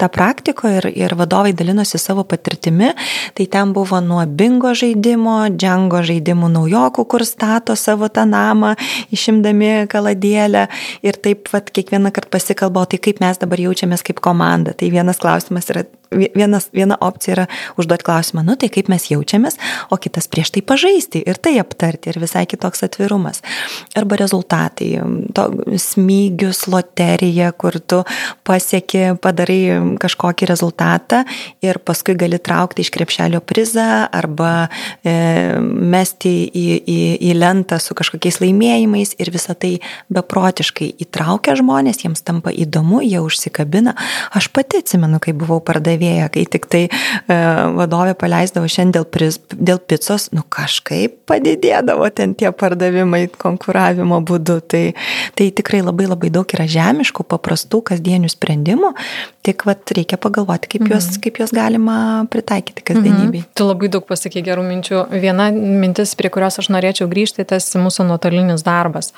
tą praktikoje ir, ir vadovai dalinosi savo patirtimi. Tai ten buvo nuo bingo žaidimo, džango žaidimų naujokų, kur stato savo tą namą, išimdami kaladėlę ir taip pat kiekvieną kartą pasikalbau, tai kaip mes dabar jaučiamės kaip komanda. Tai vienas klausimas yra, vienas, viena opcija yra užduoti klausimą, nu tai kaip mes jaučiamės, o kitas prieš tai pažaisti ir tai aptarti ir visai kitoks atvirumas. Arba rezultatai, to smygius, loterija, kur tu pasieki, padarai kažkokį rezultatą ir paskui gali traukti iš krepšelio prizą arba e, mesti į, į, į lentą su kažkokiais laimėjimais ir visą tai beprotiškai įtraukia žmonės, jiems tampa įdomu, jie užsikabina. Aš pati atsimenu, kai buvau pardavėja, kai tik tai e, vadovė paleisdavo šiandien dėl, priz, dėl picos, nu kažkaip padidėdavo ten tie pardavimai konkuravimo būdu. Tai, tai tikrai labai labai daug yra žemiškų, paprastų, kasdienių sprendimų, tik vat, reikia pagalvoti, kaip, mhm. juos, kaip juos galima pritaikyti kasdienybei. Mhm. Tu labai daug pasakai gerų minčių. Viena mintis, prie kurios aš norėčiau grįžti, tas mūsų nuotolinis darbas.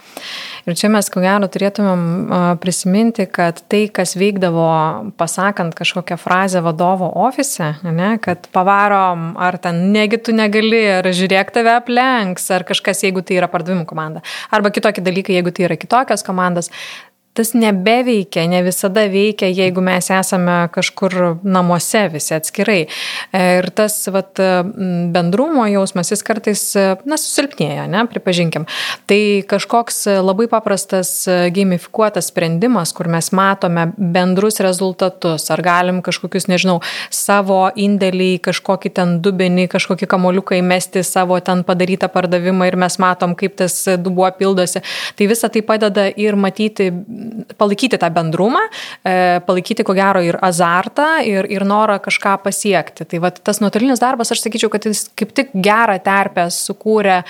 Ir čia mes, ko gero, turėtumėm prisiminti, kad tai, kas veikdavo pasakant kažkokią frazę vadovo ofise, ne, kad pavarom, ar ten negi tu negali, ar žiūrėk tave aplenks, ar kažkas, jeigu tai yra pardavimų komanda, arba kitokie dalykai, jeigu tai yra kitokios komandos, tas nebeveikia, ne visada veikia, jeigu mes esame kažkur namuose visi atskirai. Ir tas vat, bendrumo jausmas, jis kartais, na, susilpnėja, ne, pripažinkim. Tai kažkoks labai paprastas gamifikuotas sprendimas, kur mes matome bendrus rezultatus, ar galim kažkokius, nežinau, savo indėlį į kažkokį ten dubenį, kažkokį kamoliuką įmesti savo ten padarytą pardavimą ir mes matom, kaip tas dubuo pildosi. Tai visa tai padeda ir matyti palaikyti tą bendrumą, e, palaikyti ko gero ir azartą, ir, ir norą kažką pasiekti. Tai vat, tas nuotolinis darbas, aš sakyčiau, kad jis kaip tik gerą terpę sukūrė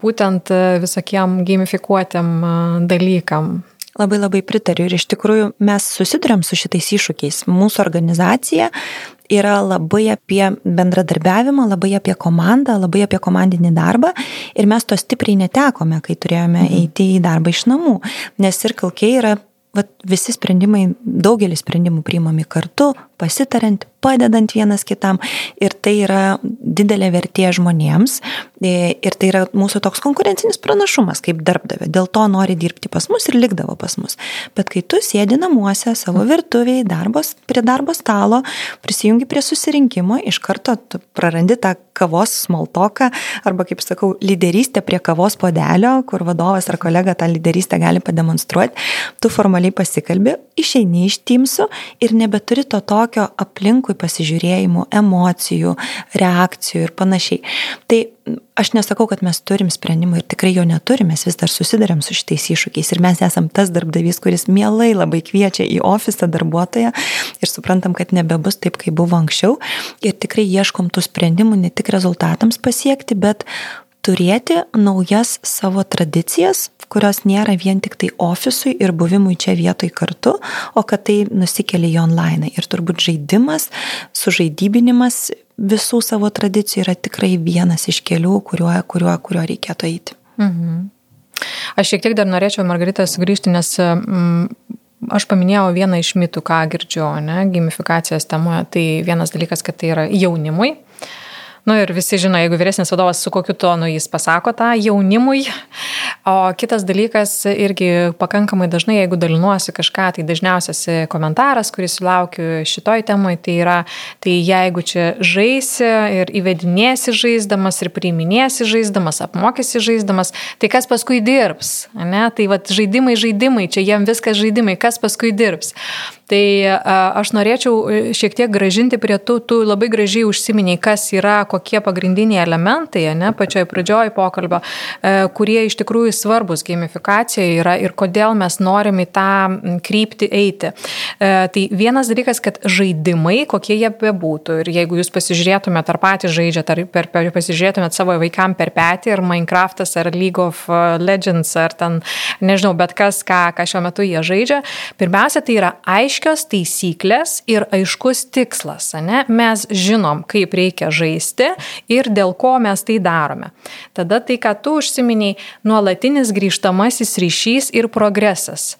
būtent visokiem gamifikuotėm dalykam. Labai labai pritariu ir iš tikrųjų mes susidurėm su šitais iššūkiais. Mūsų organizacija yra labai apie bendradarbiavimą, labai apie komandą, labai apie komandinį darbą ir mes to stipriai netekome, kai turėjome mhm. eiti į darbą iš namų, nes ir kalkiai yra vat, visi sprendimai, daugelis sprendimų priimami kartu, pasitariant, padedant vienas kitam ir tai yra didelė vertė žmonėms e, ir tai yra mūsų toks konkurencinis pranašumas kaip darbdavė. Dėl to nori dirbti pas mus ir likdavo pas mus. Bet kai tu sėdi namuose savo virtuviai, darbos, prie darbo stalo, prisijungi prie susirinkimo, iš karto prarandi tą kavos smoltoką arba, kaip sakau, lyderystę prie kavos podelio, kur vadovas ar kolega tą lyderystę gali pademonstruoti, tu formaliai pasikalbi, išeini iš timsų ir nebeturi to tokio aplinkui pasižiūrėjimų, emocijų, reakcijų ir panašiai. Tai aš nesakau, kad mes turim sprendimą ir tikrai jo neturime, mes vis dar susidarėm su šitais iššūkiais ir mes esam tas darbdavys, kuris mielai labai kviečia į ofisą darbuotoją ir suprantam, kad nebebus taip, kaip buvo anksčiau ir tikrai ieškom tų sprendimų ne tik rezultatams pasiekti, bet turėti naujas savo tradicijas, kurios nėra vien tik tai ofisui ir buvimui čia vietoj kartu, o kad tai nusikeli į online. Ir turbūt žaidimas, sužaidybinimas visų savo tradicijų yra tikrai vienas iš kelių, kuriuo, kuriuo, kuriuo reikėtų eiti. Mhm. Aš šiek tiek dar norėčiau, Margarita, sugrįžti, nes mm, aš paminėjau vieną iš mitų, ką girdžiu, ne, gamifikacijos temoje. Tai vienas dalykas, kad tai yra jaunimui. Nu ir visi žino, jeigu vyresnis vadovas su kokiu tonu jis pasako tą jaunimui. O kitas dalykas irgi pakankamai dažnai, jeigu dalinuosi kažką, tai dažniausias komentaras, kuris sulaukiu šitoj temai, tai yra, tai jeigu čia žaisi ir įvedinėsi žaisdamas ir priiminėsi žaisdamas, apmokysi žaisdamas, tai kas paskui dirbs? Ne? Tai vad žaidimai, žaidimai, čia jiem viskas žaidimai, kas paskui dirbs? Tai aš norėčiau e, šiek tiek gražinti prie tų, tu labai gražiai užsiminiai, kas yra, kokie pagrindiniai elementai, ne, pačioj pradžioj pokalbio, e, kurie iš tikrųjų svarbus gamifikacijoje yra ir kodėl mes norim į tą kryptį eiti. E, tai vienas dalykas, kad žaidimai, kokie jie bebūtų, ir jeigu jūs pasižiūrėtumėte, ar patys žaidžiate, ar per, per, pasižiūrėtumėte savo vaikam per petį, ar Minecraftas, ar League of Legends, ar ten, nežinau, bet kas, ką, ką šiuo metu jie žaidžia, pirmiausia, tai yra aiškiai aiškios taisyklės ir aiškus tikslas. Ne? Mes žinom, kaip reikia žaisti ir dėl ko mes tai darome. Tada tai, ką tu užsiminiai, nuolatinis grįžtamasis ryšys ir progresas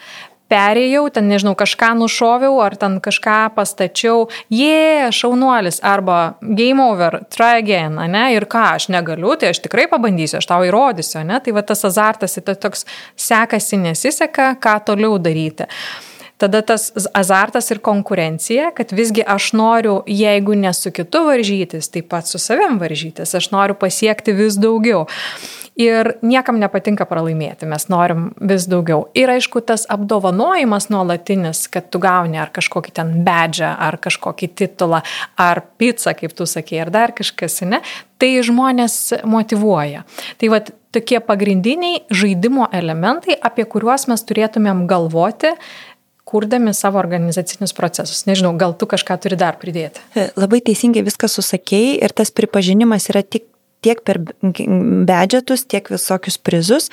perėjau, ten nežinau, kažką nušoviau ar ten kažką pastačiau, jie, yeah, šaunuolis, arba game over, try again, ne, ir ką, aš negaliu, tai aš tikrai pabandysiu, aš tau įrodysiu, ne, tai va tas azartas, tai toks sekasi, nesiseka, ką toliau daryti. Tada tas azartas ir konkurencija, kad visgi aš noriu, jeigu ne su kitu varžytis, taip pat su savim varžytis, aš noriu pasiekti vis daugiau. Ir niekam nepatinka pralaimėti, mes norim vis daugiau. Ir aišku, tas apdovanojimas nuolatinis, kad tu gauni ar kažkokį ten bedžią, ar kažkokį titulą, ar pizzą, kaip tu sakei, ar dar kažkas, ne, tai žmonės motivuoja. Tai vad tokie pagrindiniai žaidimo elementai, apie kuriuos mes turėtumėm galvoti, kurdami savo organizacinius procesus. Nežinau, gal tu kažką turi dar pridėti. Labai teisingai viską susakėjai ir tas pripažinimas yra tik tiek per bedžetus, tiek visokius prizus.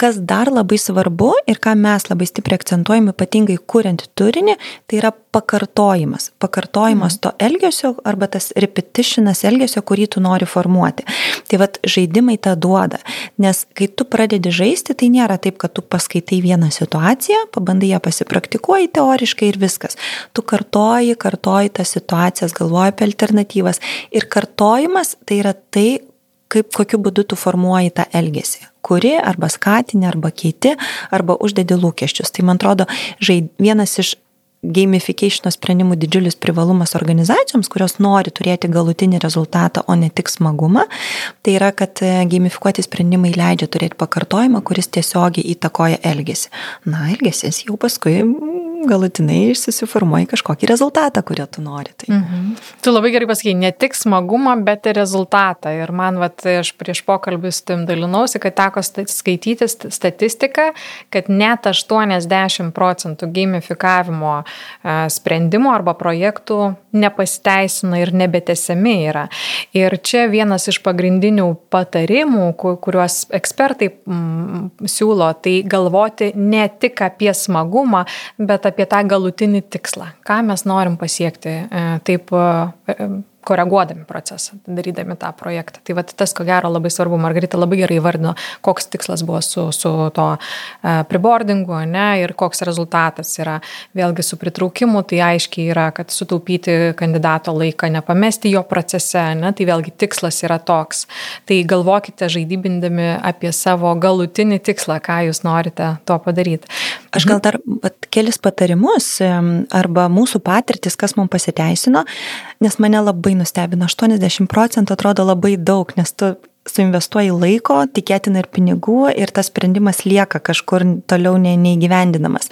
Kas dar labai svarbu ir ką mes labai stipriai akcentuojame, ypatingai kuriant turinį, tai yra pakartojimas. Pakartojimas mm. to elgesio arba tas repetitionas elgesio, kurį tu nori formuoti. Tai vad žaidimai tą duoda. Nes kai tu pradedi žaisti, tai nėra taip, kad tu paskaitai vieną situaciją, pabandai ją pasipraktikuoji teoriškai ir viskas. Tu kartoji, kartoji tas situacijas, galvoji apie alternatyvas. Ir kartojimas tai yra tai, kaip kokiu būdu tu formuoji tą elgesį kuri arba skatini, arba keiti, arba uždedi lūkesčius. Tai man atrodo, žaid, vienas iš gamification sprendimų didžiulis privalumas organizacijoms, kurios nori turėti galutinį rezultatą, o ne tik smagumą, tai yra, kad e, gamifikuoti sprendimai leidžia turėti pakartojimą, kuris tiesiogiai įtakoja elgesį. Na, elgesis jau paskui galutinai susiformuoji kažkokį rezultatą, kurio tu nori. Tai. Mhm. Tu labai gerai pasakai, ne tik smagumą, bet ir rezultatą. Ir man, vat, aš prieš pokalbį su tim dalinausi, kad teko skaityti statistiką, kad net 80 procentų gamifikavimo e, sprendimų arba projektų nepasiteisina ir nebetesiami yra. Ir čia vienas iš pagrindinių patarimų, kuriuos ekspertai mm, siūlo, tai galvoti ne tik apie smagumą, bet apie tą galutinį tikslą, ką mes norim pasiekti e, taip e, koreguodami procesą, darydami tą projektą. Tai va tas, ko gero, labai svarbu, Margarita labai gerai įvardino, koks tikslas buvo su, su to e, pribordingu, ne, ir koks rezultatas yra. Vėlgi su pritraukimu, tai aiškiai yra, kad sutaupyti kandidato laiką, nepamesti jo procese, ne, tai vėlgi tikslas yra toks. Tai galvokite žaidybindami apie savo galutinį tikslą, ką jūs norite to padaryti. Aš gal dar pat, kelis patarimus arba mūsų patirtis, kas mums pasiteisino, nes mane labai nustebino, 80 procentų atrodo labai daug, nes tu suinvestuoji laiko, tikėtina ir pinigų ir tas sprendimas lieka kažkur toliau ne, neįgyvendinamas.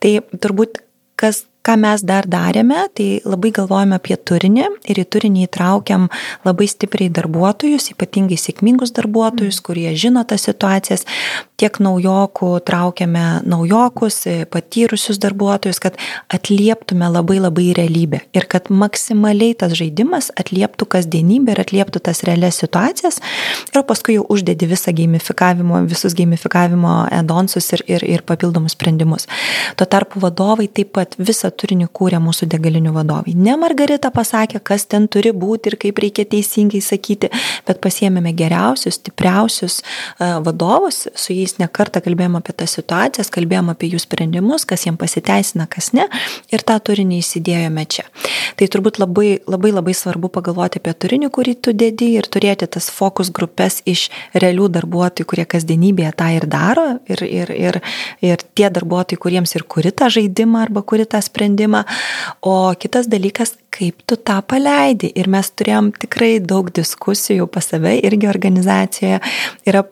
Tai turbūt kas ką mes dar darėme, tai labai galvojame apie turinį ir į turinį įtraukiam labai stipriai darbuotojus, ypatingai sėkmingus darbuotojus, mm. kurie žino tas situacijas, tiek naujokų traukiame naujokus, patyrusius darbuotojus, kad atlieptume labai labai realybę ir kad maksimaliai tas žaidimas atlieptų kasdienybę ir atlieptų tas realias situacijas ir paskui jau uždedi visą gamifikavimo, visus gamifikavimo edonsus ir, ir, ir papildomus sprendimus. Tuo tarpu vadovai taip pat visą visą turinį kūrė mūsų degalinių vadovai. Ne Margarita pasakė, kas ten turi būti ir kaip reikia teisingai sakyti, bet pasiemėme geriausius, stipriausius e, vadovus, su jais nekartą kalbėjome apie tas situacijas, kalbėjome apie jų sprendimus, kas jiems pasiteisina, kas ne, ir tą turinį įsidėjome čia. Tai turbūt labai labai, labai svarbu pagalvoti apie turinį, kurį tu dedi ir turėti tas fokus grupės iš realių darbuotojų, kurie kasdienybėje tą ir daro, ir, ir, ir, ir tie darbuotojai, kuriems ir kuri tą žaidimą arba kuri tą sprendimą sprendimą, o kitas dalykas, kaip tu tą paleidi. Ir mes turėjom tikrai daug diskusijų pas save irgi organizacijoje. Yra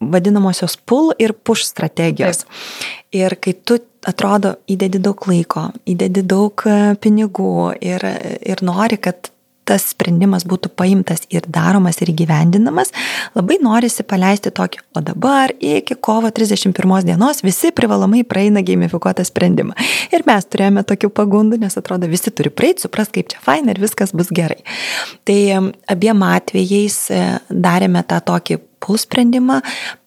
vadinamosios pull ir push strategijos. Taip. Ir kai tu atrodo įdedi daug laiko, įdedi daug e, pinigų ir, ir nori, kad tas sprendimas būtų paimtas ir daromas ir gyvendinamas, labai norisi paleisti tokį, o dabar iki kovo 31 dienos visi privalomai praeina gamifikuotą sprendimą. Ir mes turėjome tokių pagundų, nes atrodo visi turi praeiti, supras, kaip čia faina ir viskas bus gerai. Tai abiem atvejais e, darėme tą tokį pull sprendimą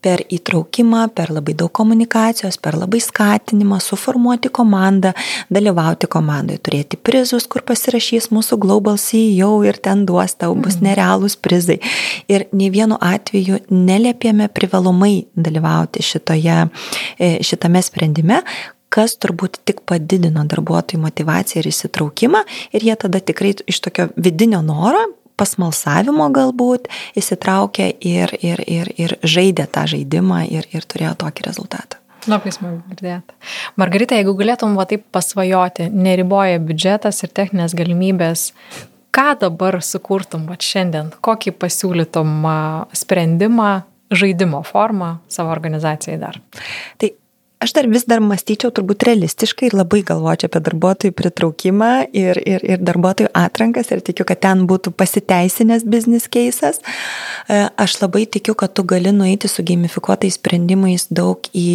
per įtraukimą, per labai daug komunikacijos, per labai skatinimą, suformuoti komandą, dalyvauti komandoje, turėti prizus, kur pasirašys mūsų Global CEO ir ten duos tau bus mhm. nerealūs prizai. Ir nei vienu atveju neliepėme privalomai dalyvauti šitoje, e, šitame sprendime, kas turbūt tik padidino darbuotojų motivaciją ir įsitraukimą ir jie tada tikrai iš tokio vidinio noro pasmalsavimo galbūt įsitraukė ir, ir, ir, ir žaidė tą žaidimą ir, ir turėjo tokį rezultatą. Labai smagu girdėti. Margarita, jeigu galėtum va taip pasvajoti, neriboja biudžetas ir techninės galimybės, ką dabar sukurtum va šiandien, kokį pasiūlytum sprendimą, žaidimo formą savo organizacijai dar? Tai Aš dar vis dar mąstyčiau turbūt realistiškai ir labai galvočiau apie darbuotojų pritraukimą ir, ir, ir darbuotojų atrankas ir tikiu, kad ten būtų pasiteisinęs biznis keisas. E, aš labai tikiu, kad tu gali nueiti su gamifikuotais sprendimais daug į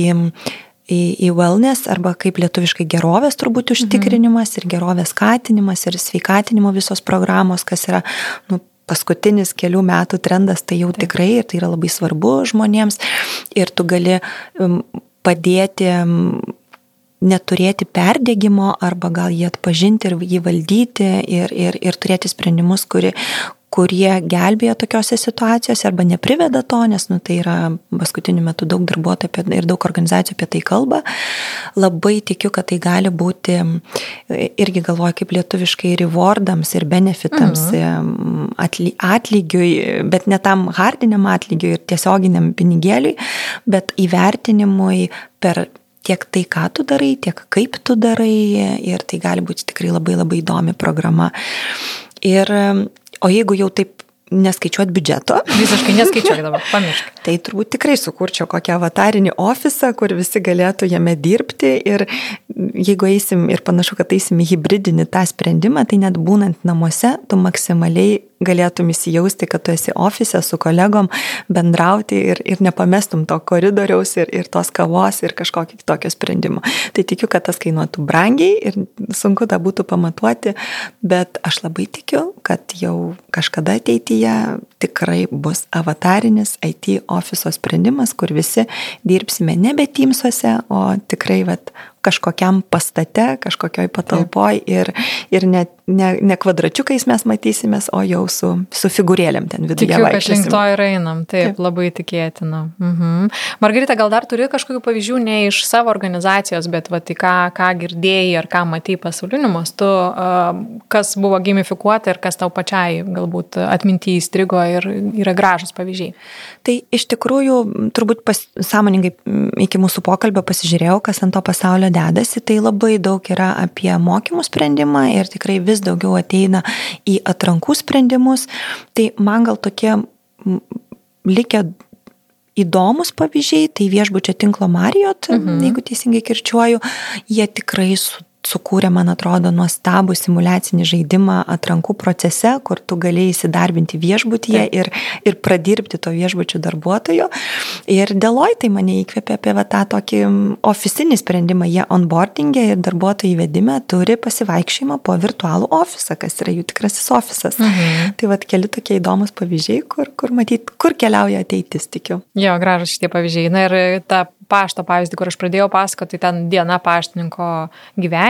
į, į wellness arba kaip lietuviškai gerovės turbūt mhm. užtikrinimas mhm. ir gerovės skatinimas ir sveikatinimo visos programos, kas yra nu, paskutinis kelių metų trendas, tai jau Taip. tikrai ir tai yra labai svarbu žmonėms ir tu gali um, padėti neturėti perdėgymo arba gal jį atpažinti ir jį valdyti ir, ir, ir turėti sprendimus, kuri, kurie gelbėja tokiuose situacijose arba nepriveda to, nes nu, tai yra paskutiniu metu daug darbuotojų ir daug organizacijų apie tai kalba. Labai tikiu, kad tai gali būti, irgi galvoju, kaip lietuviškai rewardams ir benefitams, mhm. atly, atlygiui, bet ne tam hardiniam atlygiui ir tiesioginiam pinigėliui, bet įvertinimui per tiek tai, ką tu darai, tiek kaip tu darai ir tai gali būti tikrai labai labai įdomi programa. Ir O jeigu jau taip neskaičiuot biudžeto. Visiškai neskaičiuot dabar, pamiršk. Tai turbūt tikrai sukurčiau kokią avatarinį ofisą, kur visi galėtų jame dirbti ir jeigu eisim ir panašu, kad eisim į hybridinį tą sprendimą, tai net būnant namuose, tu maksimaliai galėtum įsijausti, kad tu esi ofise su kolegom, bendrauti ir, ir nepamestum to koridoriaus ir, ir tos kavos ir kažkokio kitokio sprendimo. Tai tikiu, kad tas kainuotų brangiai ir sunku tą būtų pamatuoti, bet aš labai tikiu, kad jau kažkada ateityje tikrai bus avatarinis IT ofiso sprendimas, kur visi dirbsime nebe Teamsuose, o tikrai vat, kažkokiam pastate, kažkokioj patalpoj ir, ir ne, ne, ne kvadračiukais mes matysimės, o jau su, su figūrėlėm ten viduje. Tikiu, kad link to ir einam, taip, taip. labai tikėtina. Mhm. Margarita, gal dar turi kažkokių pavyzdžių ne iš savo organizacijos, bet va, tai ką, ką girdėjai ar ką matei pasauliniu mastu, kas buvo gamifikuota ir kas tau pačiai galbūt atminti įstrigo ir yra gražus pavyzdžiai. Tai iš tikrųjų turbūt pas, sąmoningai iki mūsų pokalbio pasižiūrėjau, kas ant to pasaulio dedasi, tai labai daug yra apie mokymų sprendimą ir tikrai vis daugiau ateina į atrankų sprendimus. Tai man gal tokie likę įdomus pavyzdžiai, tai viešbučio tinklo Marijot, mhm. jeigu teisingai kirčiuoju, jie tikrai su sukūrė, man atrodo, nuostabų simulacinį žaidimą atrankų procese, kur tu galėjai įsidarbinti viešbutyje ir, ir pradirbti to viešbučių darbuotojo. Ir Deloitte tai mane įkvėpė apie va, tą tokį ofisinį sprendimą. Jie onboardingė ir darbuotojų įvedime turi pasivaikščiojimą po virtualų ofisą, kas yra jų tikrasis ofisas. Mhm. Tai va, keli tokie įdomus pavyzdžiai, kur, kur matyt, kur keliauja ateitis, tikiu. Jo, gražus šitie pavyzdžiai. Na ir ta pašto pavyzdį, kur aš pradėjau pasakoti, tai ten diena paštininko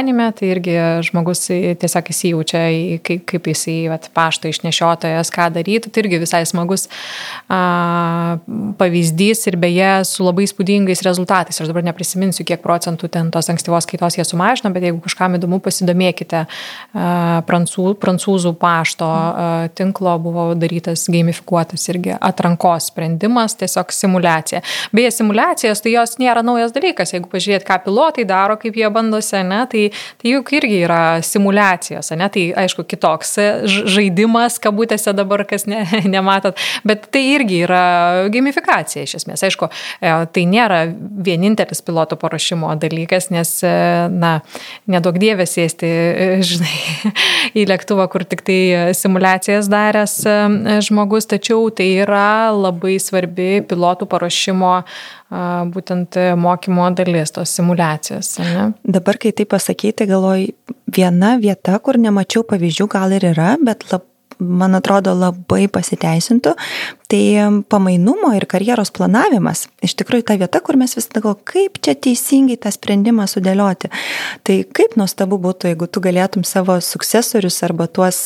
gyvenime, tai irgi žmogus tiesiog įsijaučia, kaip, kaip jisai vat, pašto išnešiotojas, ką darytų, tai irgi visai smagus a, pavyzdys ir beje su labai spūdingais rezultatais. Aš dabar neprisiminsiu, kiek procentų ten tos ankstyvos kaitos jie sumažino, bet jeigu kažkam įdomu, pasidomėkite, a, prancū, prancūzų pašto a, tinklo buvo darytas gamifikuotas irgi atrankos sprendimas, tiesiog simulacija. Beje, simulacijas tai jos nėra naujas dalykas. Jeigu pažiūrėt, ką pilotai daro, kaip jie bandosi, ne, tai, tai juk irgi yra simulacijos, ne, tai aišku kitoks žaidimas, kabutėse dabar, kas ne, nematot, bet tai irgi yra gamifikacija iš esmės. Aišku, e, tai nėra vienintelis piloto paruošimo dalykas, nes, e, na, nedaug dievės sėsti, e, žinai, į lėktuvą, kur tik tai simulacijas daręs žmogus, tačiau tai yra labai svarbi pilotų paruošimo būtent mokymo dalis, tos simulacijos. Ne? Dabar, kai tai pasakyti, galvoju, viena vieta, kur nemačiau pavyzdžių, gal ir yra, bet lab, man atrodo labai pasiteisintų, Tai pamainumo ir karjeros planavimas, iš tikrųjų ta vieta, kur mes visada galvojame, kaip čia teisingai tą sprendimą sudėlioti. Tai kaip nuostabu būtų, jeigu tu galėtum savo sukcesorius arba tuos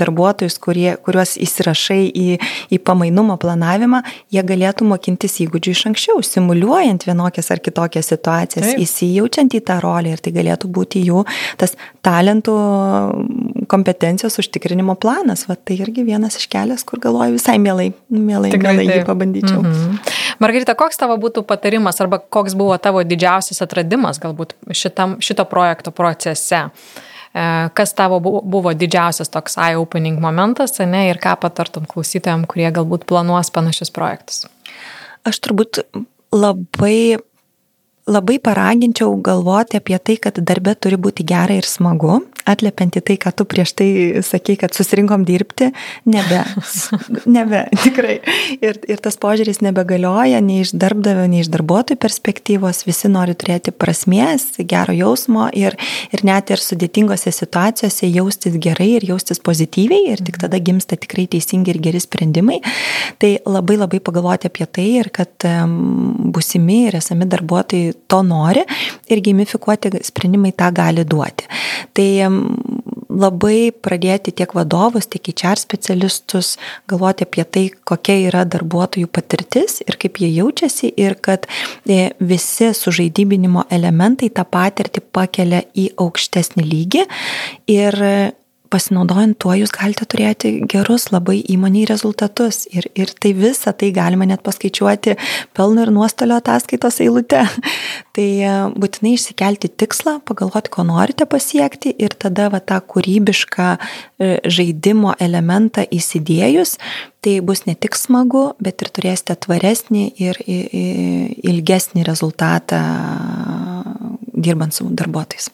darbuotojus, kurie, kuriuos įsirašai į, į pamainumo planavimą, jie galėtų mokintis įgūdžių iš anksčiau, simuliuojant vienokias ar kitokias situacijas, Taip. įsijaučiant į tą rolę ir tai galėtų būti jų tas talentų kompetencijos užtikrinimo planas. Va, tai irgi vienas iš kelias, kur galvoju visai mielai mielai, mielai, Tikrai mielai jį pabandyčiau. Mhm. Margarita, koks tavo būtų patarimas arba koks buvo tavo didžiausias atradimas galbūt šitam, šito projekto procese? E, kas tavo buvo didžiausias toks eye-opening momentas, ne, ir ką patartum klausytojams, kurie galbūt planuos panašius projektus? Aš turbūt labai labai paraginčiau galvoti apie tai, kad darbe turi būti gera ir smagu, atliepiant į tai, ką tu prieš tai sakei, kad susirinkom dirbti, nebe, nebe, tikrai. Ir, ir tas požiūris nebegalioja nei iš darbdavio, nei iš darbuotojų perspektyvos, visi nori turėti prasmės, gero jausmo ir, ir net ir sudėtingose situacijose jaustis gerai ir jaustis pozityviai ir tik tada gimsta tikrai teisingi ir geri sprendimai. Tai labai labai pagalvoti apie tai ir kad um, busimi ir esami darbuotojai to nori ir gamifikuoti sprendimai tą gali duoti. Tai labai pradėti tiek vadovus, tiek HR specialistus galvoti apie tai, kokia yra darbuotojų patirtis ir kaip jie jaučiasi ir kad e, visi sužaidybinimo elementai tą patirtį pakelia į aukštesnį lygį ir pasinaudojant tuo jūs galite turėti gerus labai įmoniai rezultatus. Ir, ir tai visą tai galima net paskaičiuoti pelno ir nuostolio ataskaitos eilute. tai e, būtinai išsikelti tikslą, pagalvoti, ko norite pasiekti ir tada va, tą kūrybišką e, žaidimo elementą įsidėjus, tai bus ne tik smagu, bet ir turėsite tvaresnį ir ilgesnį rezultatą dirbant su darbuotojais.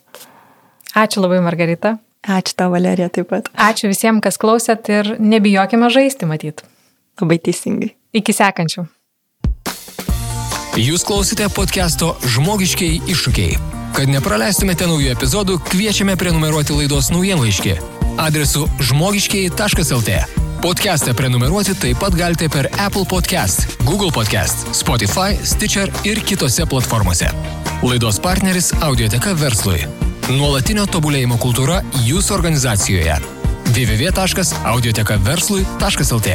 Ačiū labai, Margarita. Ačiū tau, Valerija, taip pat. Ačiū visiems, kas klausėt ir nebijokime žaisti, matyt. Labai teisingai. Iki sekančių. Jūs klausite podcast'o Žmogiškiai iššūkiai. Kad nepraleistumėte naujų epizodų, kviečiame prenumeruoti laidos naujienlaiškį adresu žmogiškiai.lt. Podcast'ą prenumeruoti taip pat galite per Apple Podcast, Google Podcast, Spotify, Stitcher ir kitose platformose. Laidos partneris Audioteka verslui. Nuolatinio tobulėjimo kultūra jūsų organizacijoje. www.audiotekaverslui.lt